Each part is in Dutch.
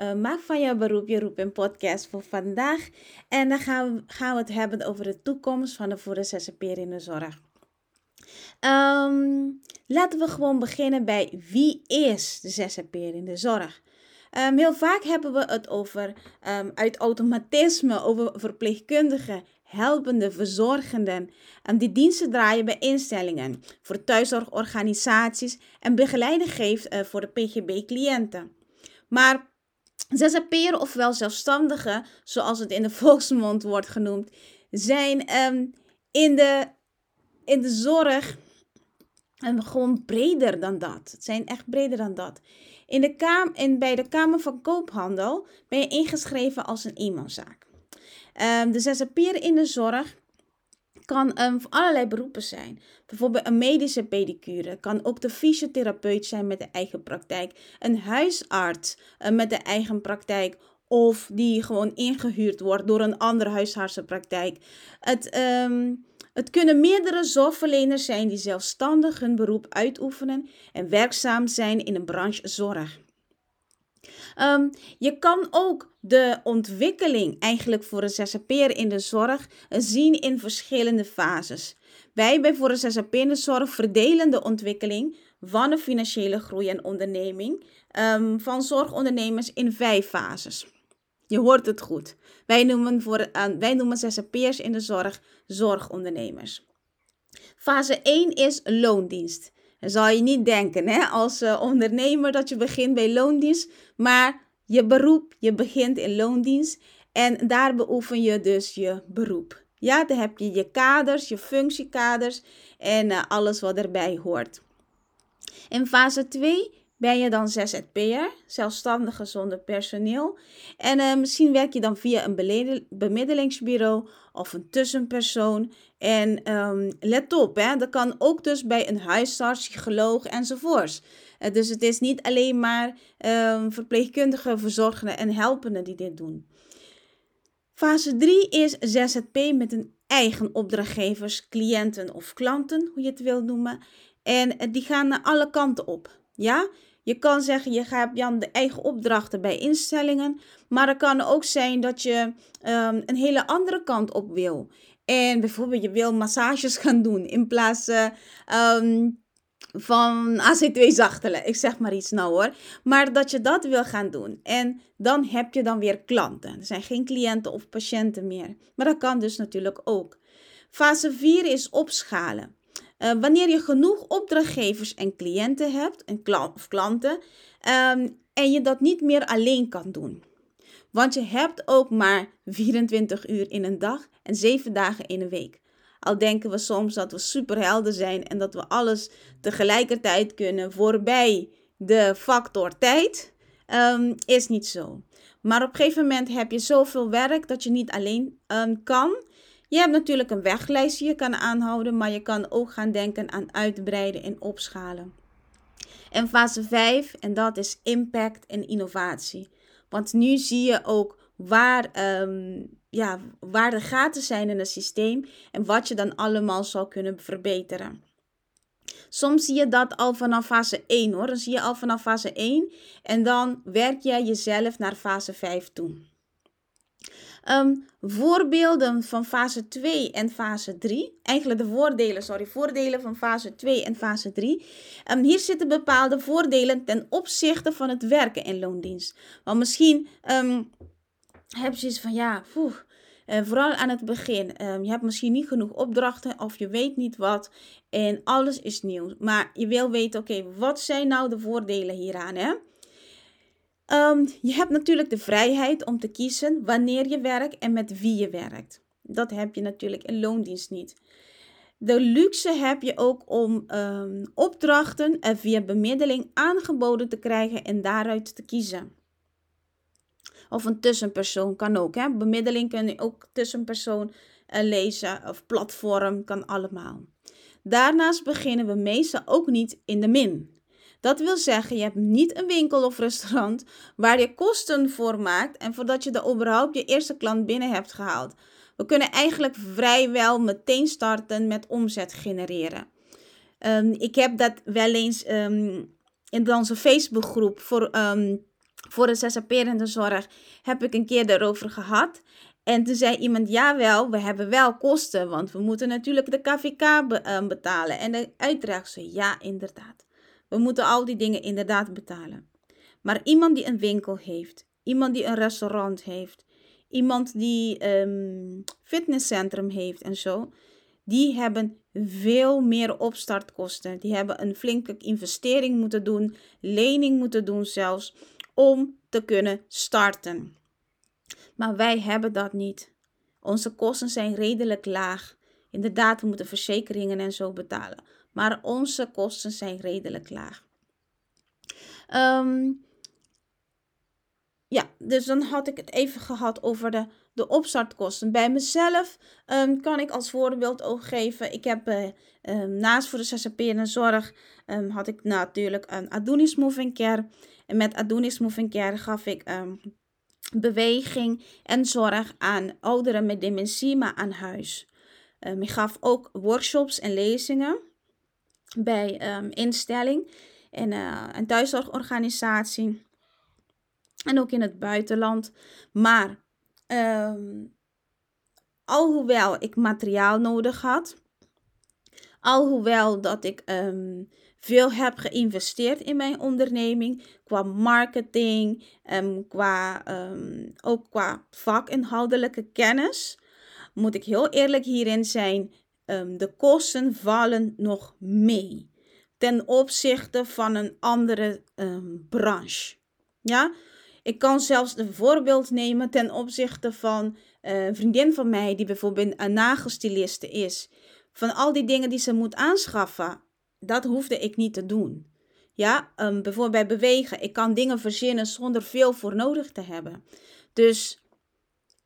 uh, Maak van jouw beroep je roep podcast voor vandaag. En dan gaan we, gaan we het hebben over de toekomst van de ZZP'er in de zorg. Um, laten we gewoon beginnen bij wie is de ZZP'er in de zorg? Um, heel vaak hebben we het over um, uit automatisme, over verpleegkundigen, helpende, verzorgenden. Um, die diensten draaien bij instellingen, voor thuiszorgorganisaties en begeleiding geeft uh, voor de PGB-cliënten. Maar ZZP'er ofwel zelfstandigen, zoals het in de volksmond wordt genoemd, zijn in, de, in de zorg gewoon breder dan dat. Het zijn echt breder dan dat. In de kam in, bij de Kamer van Koophandel ben je ingeschreven als een eenmanszaak. Um, de ZZP'er in de zorg kan um, allerlei beroepen zijn. Bijvoorbeeld een medische pedicure. Kan ook de fysiotherapeut zijn met de eigen praktijk. Een huisarts uh, met de eigen praktijk. Of die gewoon ingehuurd wordt door een andere huisartsenpraktijk. Het, um, het kunnen meerdere zorgverleners zijn die zelfstandig hun beroep uitoefenen en werkzaam zijn in een branche zorg. Um, je kan ook de ontwikkeling eigenlijk voor een zzp'er in de zorg zien in verschillende fases. Wij bij voor een in de zorg verdelen de ontwikkeling van een financiële groei en onderneming um, van zorgondernemers in vijf fases. Je hoort het goed. Wij noemen, voor, wij noemen zzp'ers in de zorg zorgondernemers. Fase 1 is loondienst. Dan zal je niet denken hè, als uh, ondernemer dat je begint bij loondienst, maar je beroep, je begint in loondienst en daar beoefen je dus je beroep. Ja, dan heb je je kaders, je functiekaders en uh, alles wat erbij hoort. In fase 2 ben je dan ZZP'er, zelfstandige zonder personeel. En uh, misschien werk je dan via een bemiddelingsbureau of een tussenpersoon. En um, let op, hè, dat kan ook dus bij een huisarts, psycholoog enzovoorts. Uh, dus het is niet alleen maar um, verpleegkundigen, verzorgenden en helpenden die dit doen. Fase 3 is ZZP met een eigen opdrachtgevers, cliënten of klanten, hoe je het wil noemen. En uh, die gaan naar alle kanten op. Ja, je kan zeggen, je hebt Jan de eigen opdrachten bij instellingen. Maar het kan ook zijn dat je um, een hele andere kant op wil. En bijvoorbeeld je wil massages gaan doen in plaats um, van AC2 zachtelen. Ik zeg maar iets nou hoor. Maar dat je dat wil gaan doen. En dan heb je dan weer klanten. Er zijn geen cliënten of patiënten meer. Maar dat kan dus natuurlijk ook. Fase 4 is opschalen. Uh, wanneer je genoeg opdrachtgevers en cliënten hebt, en klant, of klanten, um, en je dat niet meer alleen kan doen. Want je hebt ook maar 24 uur in een dag en 7 dagen in een week. Al denken we soms dat we superhelden zijn en dat we alles tegelijkertijd kunnen voorbij de factor tijd, um, is niet zo. Maar op een gegeven moment heb je zoveel werk dat je niet alleen um, kan. Je hebt natuurlijk een weglijst die je kan aanhouden, maar je kan ook gaan denken aan uitbreiden en opschalen. En fase 5, en dat is impact en innovatie. Want nu zie je ook waar, um, ja, waar de gaten zijn in het systeem en wat je dan allemaal zou kunnen verbeteren. Soms zie je dat al vanaf fase 1 hoor. Dan zie je al vanaf fase 1 en dan werk jij jezelf naar fase 5 toe. Um, voorbeelden van fase 2 en fase 3. Eigenlijk de voordelen, sorry, voordelen van fase 2 en fase 3. Um, ehm, hier zitten bepaalde voordelen ten opzichte van het werken in loondienst. Want misschien um, heb je iets van, ja, poeh, vooral aan het begin. Um, je hebt misschien niet genoeg opdrachten of je weet niet wat. En alles is nieuw. Maar je wil weten, oké, wat zijn nou de voordelen hieraan, hè? Um, je hebt natuurlijk de vrijheid om te kiezen wanneer je werkt en met wie je werkt. Dat heb je natuurlijk in loondienst niet. De luxe heb je ook om um, opdrachten via bemiddeling aangeboden te krijgen en daaruit te kiezen. Of een tussenpersoon kan ook. Hè? Bemiddeling kun je ook tussenpersoon uh, lezen. Of platform kan allemaal. Daarnaast beginnen we meestal ook niet in de min. Dat wil zeggen, je hebt niet een winkel of restaurant waar je kosten voor maakt en voordat je er überhaupt je eerste klant binnen hebt gehaald. We kunnen eigenlijk vrijwel meteen starten met omzet genereren. Um, ik heb dat wel eens um, in onze Facebookgroep voor, um, voor de zzp'erende zorg, heb ik een keer erover gehad. En toen zei iemand, jawel, we hebben wel kosten, want we moeten natuurlijk de KVK be betalen en de uitdraagse. Ja, inderdaad. We moeten al die dingen inderdaad betalen. Maar iemand die een winkel heeft, iemand die een restaurant heeft, iemand die een um, fitnesscentrum heeft en zo, die hebben veel meer opstartkosten. Die hebben een flinke investering moeten doen, lening moeten doen zelfs, om te kunnen starten. Maar wij hebben dat niet. Onze kosten zijn redelijk laag. Inderdaad, we moeten verzekeringen en zo betalen. Maar onze kosten zijn redelijk laag. Um, ja, dus dan had ik het even gehad over de, de opstartkosten. Bij mezelf um, kan ik als voorbeeld ook geven. Ik heb uh, um, naast voor de zzp en zorg um, had ik natuurlijk een Adonis Moving Care. En met Adonis Moving Care gaf ik beweging en zorg aan ouderen met dementie, maar aan huis. ik gaf ook workshops en lezingen bij instelling en een thuiszorgorganisatie. En ook in het buitenland. Maar um, alhoewel ik materiaal nodig had, alhoewel dat ik um, veel heb geïnvesteerd in mijn onderneming, qua marketing, um, qua, ook qua vakinhoudelijke kennis, moet ik heel eerlijk hierin zijn, de kosten vallen nog mee ten opzichte van een andere branche. Ja, ik kan zelfs een voorbeeld nemen ten opzichte van uh, een vriendin van mij, die bijvoorbeeld een nagelstiliste is. Van al die dingen die ze moet aanschaffen, dat hoefde ik niet te doen. Ja, um, bijvoorbeeld bij bewegen. Ik kan dingen verzinnen zonder veel voor nodig te hebben. Dus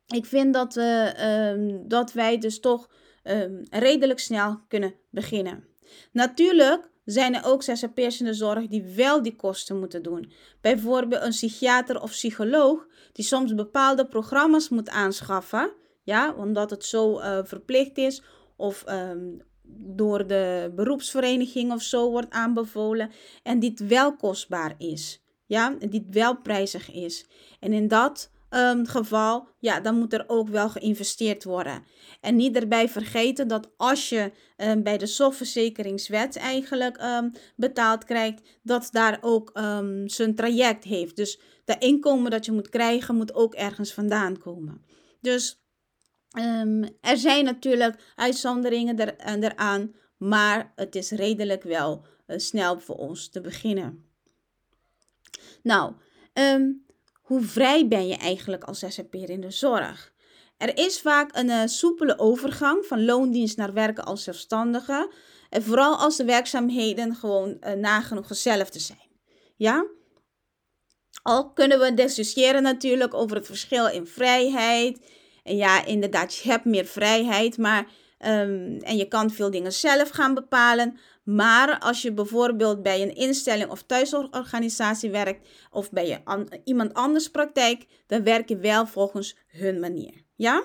ik vind dat, uh, um, dat wij dus toch um, redelijk snel kunnen beginnen. Natuurlijk zijn er ook zzp'ers in de zorg die wel die kosten moeten doen. Bijvoorbeeld een psychiater of psycholoog die soms bepaalde programma's moet aanschaffen, ja, omdat het zo uh, verplicht is of um, door de beroepsvereniging of zo wordt aanbevolen en dit wel kostbaar is. Ja, en dit wel prijzig is. En in dat um, geval, ja, dan moet er ook wel geïnvesteerd worden. En niet erbij vergeten dat als je um, bij de zorgverzekeringswet eigenlijk um, betaald krijgt, dat daar ook zijn traject heeft. Dus de inkomen dat je moet krijgen, moet ook ergens vandaan komen. Dus er zijn natuurlijk uitzonderingen er, eraan, maar het is redelijk wel uh, snel voor ons te beginnen. Nou, hoe vrij ben je eigenlijk als zzp'er in de zorg? Er is vaak een uh, soepele overgang van loondienst naar werken als zelfstandige. En vooral als de werkzaamheden gewoon uh, nagenoeg hetzelfde zijn. Ja? Al kunnen we discussiëren natuurlijk over het verschil in vrijheid. En ja, inderdaad, je hebt meer vrijheid, maar um, en je kan veel dingen zelf gaan bepalen. Maar als je bijvoorbeeld bij een instelling of thuisorganisatie werkt of bij je an iemand anders praktijk, dan werk je wel volgens hun manier. Ja?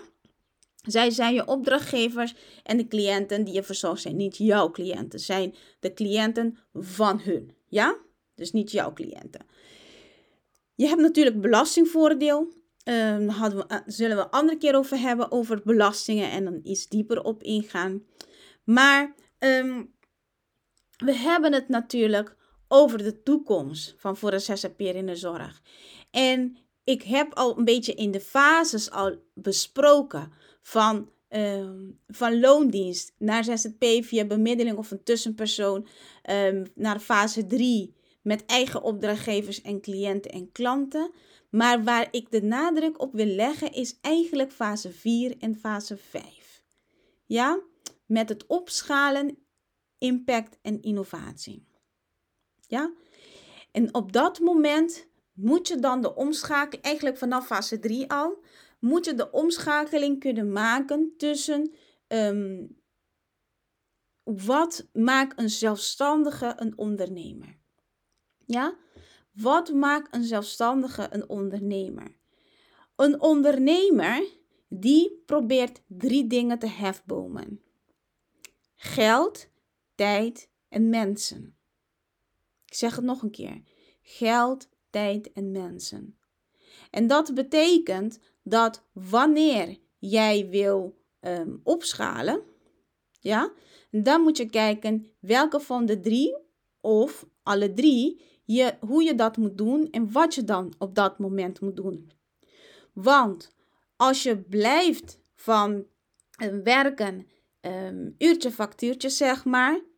Zij zijn je opdrachtgevers en de cliënten die je verzorgt zijn niet jouw cliënten, zijn de cliënten van hun. Ja? Dus niet jouw cliënten. Je hebt natuurlijk belastingvoordeel. Um, hadden we, uh, zullen we een andere keer over hebben, over belastingen en dan iets dieper op ingaan. Maar um, we hebben het natuurlijk over de toekomst van voor de zzp'er in de zorg. En ik heb al een beetje in de fases al besproken van, uh, van loondienst naar zzp via bemiddeling of een tussenpersoon um, naar fase 3 met eigen opdrachtgevers en cliënten en klanten. Maar waar ik de nadruk op wil leggen is eigenlijk fase 4 en fase 5. Ja, met het opschalen impact en innovatie. Ja? En op dat moment moet je dan de omschakeling, eigenlijk vanaf fase 3 al, moet je de omschakeling kunnen maken tussen ehm, wat maakt een zelfstandige een ondernemer. Ja? Wat maakt een zelfstandige een ondernemer? Een ondernemer die probeert drie dingen te hefbomen. Geld, tijd en mensen. Ik zeg het nog een keer. Geld, tijd en mensen. En dat betekent dat wanneer jij wil ehm, opschalen, ja, dan moet je kijken welke van de drie of alle drie je, hoe je dat moet doen en wat je dan op dat moment moet doen. Want als je blijft van uh, werken, um, uurtje factuurtje zeg maar,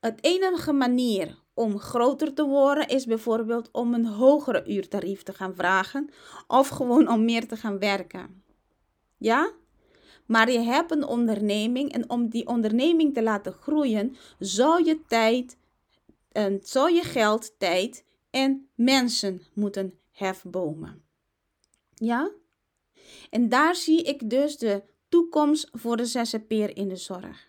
het enige manier om groter te worden is bijvoorbeeld om een hogere uurtarief te gaan vragen of gewoon om meer te gaan werken. Ja? Maar je hebt een onderneming en om die onderneming te laten groeien, zou je tijd, en zou je geld, tijd en mensen moeten hefbomen. Ja? En daar zie ik dus de toekomst voor de zzp'er in de zorg.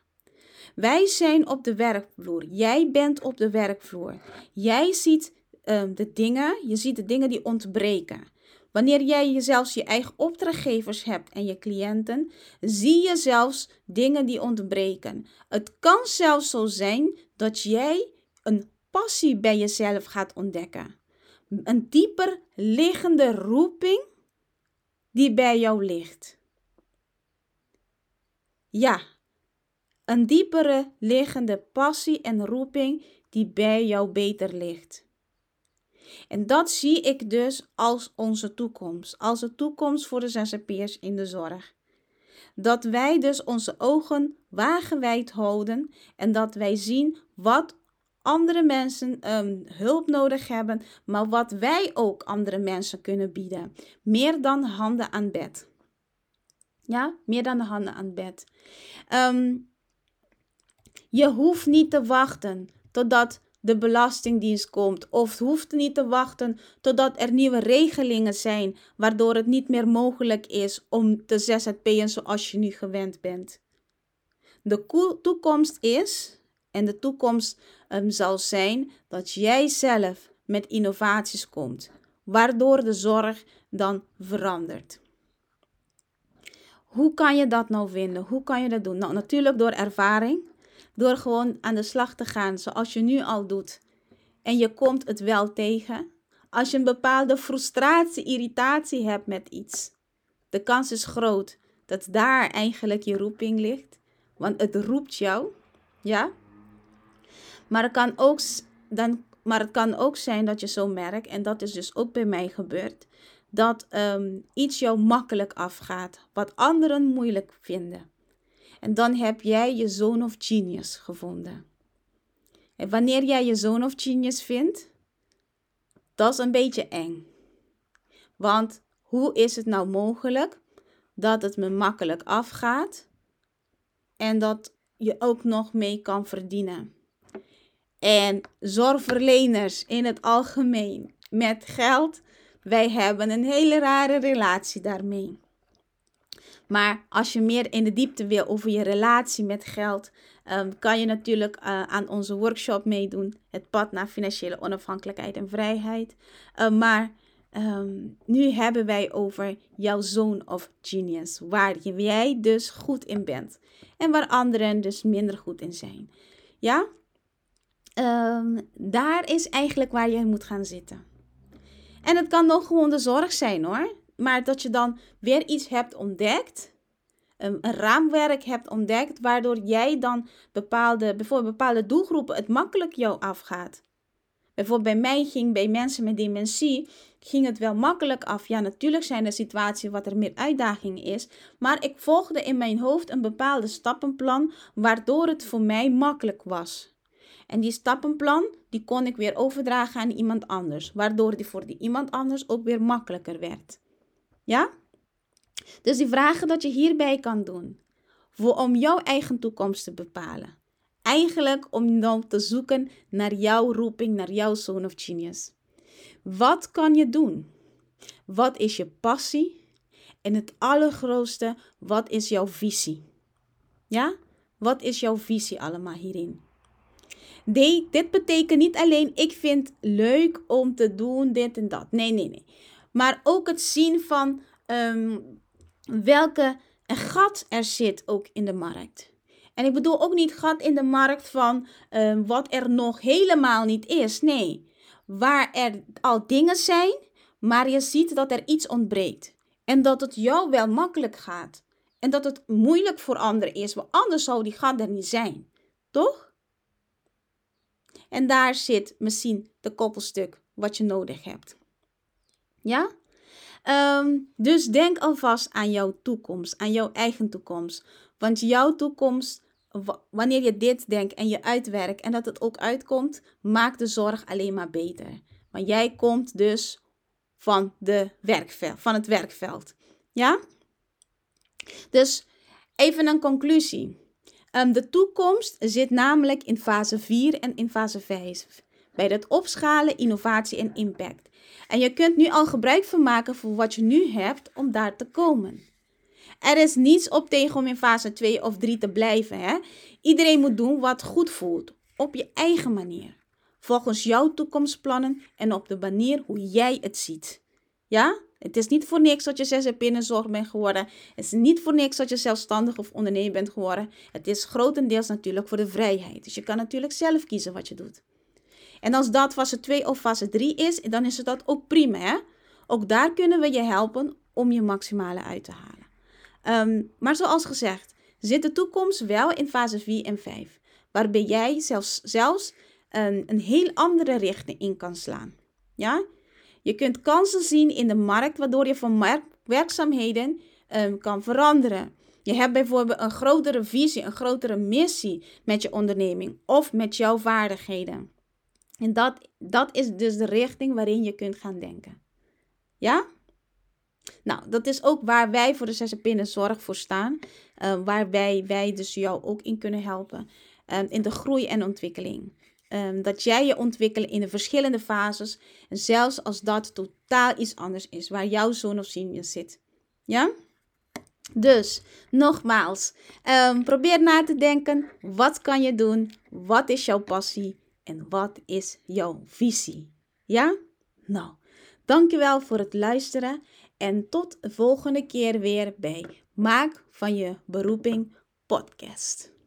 Wij zijn op de werkvloer. Jij bent op de werkvloer. Jij ziet um, de dingen, je ziet de dingen die ontbreken. Wanneer jij zelfs je eigen opdrachtgevers hebt en je cliënten, zie je zelfs dingen die ontbreken. Het kan zelfs zo zijn dat jij een passie bij jezelf gaat ontdekken. Een dieper liggende roeping die bij jou ligt. Ja, een diepere liggende passie en roeping die bij jou beter ligt. En dat zie ik dus als onze toekomst, als de toekomst voor de zzp'ers in de zorg. Dat wij dus onze ogen wagenwijd houden en dat wij zien wat andere mensen um, hulp nodig hebben, maar wat wij ook andere mensen kunnen bieden. Meer dan handen aan bed. Ja, meer dan de handen aan bed. Um, je hoeft niet te wachten totdat de Belastingdienst komt. Of hoeft niet te wachten totdat er nieuwe regelingen zijn, waardoor het niet meer mogelijk is om te zzp'en zoals je nu gewend bent. De toekomst is, en de toekomst um, zal zijn, dat jij zelf met innovaties komt, waardoor de zorg dan verandert. Hoe kan je dat nou vinden? Hoe kan je dat doen? Nou, natuurlijk door ervaring. Door gewoon aan de slag te gaan zoals je nu al doet. En je komt het wel tegen. Als je een bepaalde frustratie, irritatie hebt met iets. De kans is groot dat daar eigenlijk je roeping ligt. Want het roept jou. Ja? Maar het kan ook, dan, maar het kan ook zijn dat je zo merkt, en dat is dus ook bij mij gebeurd, dat um, iets jou makkelijk afgaat, wat anderen moeilijk vinden. En dan heb jij je zone of genius gevonden. En wanneer jij je zone of genius vindt, dat is een beetje eng. Want hoe is het nou mogelijk dat het me makkelijk afgaat en dat je ook nog mee kan verdienen? En zorgverleners in het algemeen met geld, wij hebben een hele rare relatie daarmee. Maar als je meer in de diepte wil over je relatie met geld, um, kan je natuurlijk uh, aan onze workshop meedoen. Het pad naar financiële onafhankelijkheid en vrijheid. Uh, maar um, nu hebben wij over jouw zone of genius. Waar jij dus goed in bent. En waar anderen dus minder goed in zijn. Ja? Um, daar is eigenlijk waar je moet gaan zitten. En het kan nog gewoon de zorg zijn hoor. Maar dat je dan weer iets hebt ontdekt, een, raamwerk hebt ontdekt, waardoor jij dan bepaalde, bijvoorbeeld bepaalde doelgroepen het makkelijk jou afgaat. Bijvoorbeeld bij mij ging, bij mensen met dementie, ging het wel makkelijk af. Ja, natuurlijk zijn er situaties wat er meer uitdaging is. Maar ik volgde in mijn hoofd een bepaalde stappenplan, waardoor het voor mij makkelijk was. En die stappenplan, die kon ik weer overdragen aan iemand anders. Waardoor die voor die iemand anders ook weer makkelijker werd. Ja? Dus die vragen dat je hierbij kan doen. Voor, om jouw eigen toekomst te bepalen. Eigenlijk om dan te zoeken naar jouw roeping, naar jouw zone of genius. Wat kan je doen? Wat is je passie? En het allergrootste, wat is jouw visie? Ja? Wat is jouw visie allemaal hierin? Nee, dit betekent niet alleen ik vind leuk om te doen dit en dat. Nee, nee, nee. Maar ook het zien van um, welke gat er zit ook in de markt. En ik bedoel ook niet gat in de markt van um, wat er nog helemaal niet is. Nee, waar er al dingen zijn, maar je ziet dat er iets ontbreekt. En dat het jou wel makkelijk gaat. En dat het moeilijk voor anderen is, want anders zou die gat er niet zijn. Toch? En daar zit misschien de koppelstuk wat je nodig hebt. Ja? Um, dus denk alvast aan jouw toekomst, aan jouw eigen toekomst. Want jouw toekomst, wanneer je dit denkt en je uitwerkt en dat het ook uitkomt, maakt de zorg alleen maar beter. Maar jij komt dus van, de werkveld, van het werkveld. Ja? Dus even een conclusie. Um, de toekomst zit namelijk in fase 4 en in fase 5. Bij het opschalen, innovatie en impact. En je kunt nu al gebruik van maken voor wat je nu hebt om daar te komen. Er is niets op tegen om in fase 2 of 3 te blijven. Hè? Iedereen moet doen wat goed voelt, op je eigen manier. Volgens jouw toekomstplannen en op de manier hoe jij het ziet. Ja? Het is niet voor niks dat je zzp-zorg bent geworden. Het is niet voor niks dat je zelfstandig of ondernemer bent geworden. Het is grotendeels natuurlijk voor de vrijheid. Dus je kan natuurlijk zelf kiezen wat je doet. En als dat fase 2 of fase 3 is, dan is het dat ook prima. Hè? Ook daar kunnen we je helpen om je maximale uit te halen. Um, maar zoals gezegd, zit de toekomst wel in fase 4 en 5. Waarbij jij zelfs, zelfs een, een heel andere richting in kan slaan. Ja? Je kunt kansen zien in de markt, waardoor je van werkzaamheden um, kan veranderen. Je hebt bijvoorbeeld een grotere visie, een grotere missie met je onderneming of met jouw vaardigheden. En dat, dat is dus de richting waarin je kunt gaan denken. Ja? Nou, dat is ook waar wij voor de zzp zorg voor staan. Uh, waar wij, dus jou ook in kunnen helpen. Uh, in de groei en ontwikkeling. Um, dat jij je ontwikkelt in de verschillende fases. En zelfs als dat totaal iets anders is, waar jouw zoon of senior zit. Ja? Dus, nogmaals, um, probeer na te denken. Wat kan je doen? Wat is jouw passie? En wat is jouw visie? Ja? Nou, dankjewel voor het luisteren. En tot de volgende keer weer bij Maak van je beroeping podcast.